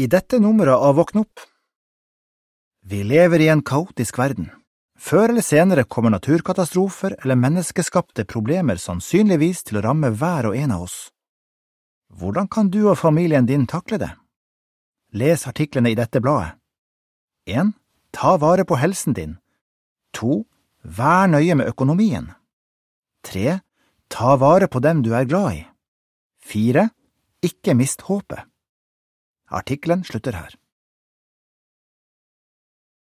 I dette nummeret av Våkn opp Vi lever i en kaotisk verden. Før eller senere kommer naturkatastrofer eller menneskeskapte problemer sannsynligvis til å ramme hver og en av oss. Hvordan kan du og familien din takle det? Les artiklene i dette bladet. 1. Ta vare på helsen din. 2. Vær nøye med økonomien. 3. Ta vare på dem du er glad i. 4. Ikke mist håpet. Artikkelen slutter her.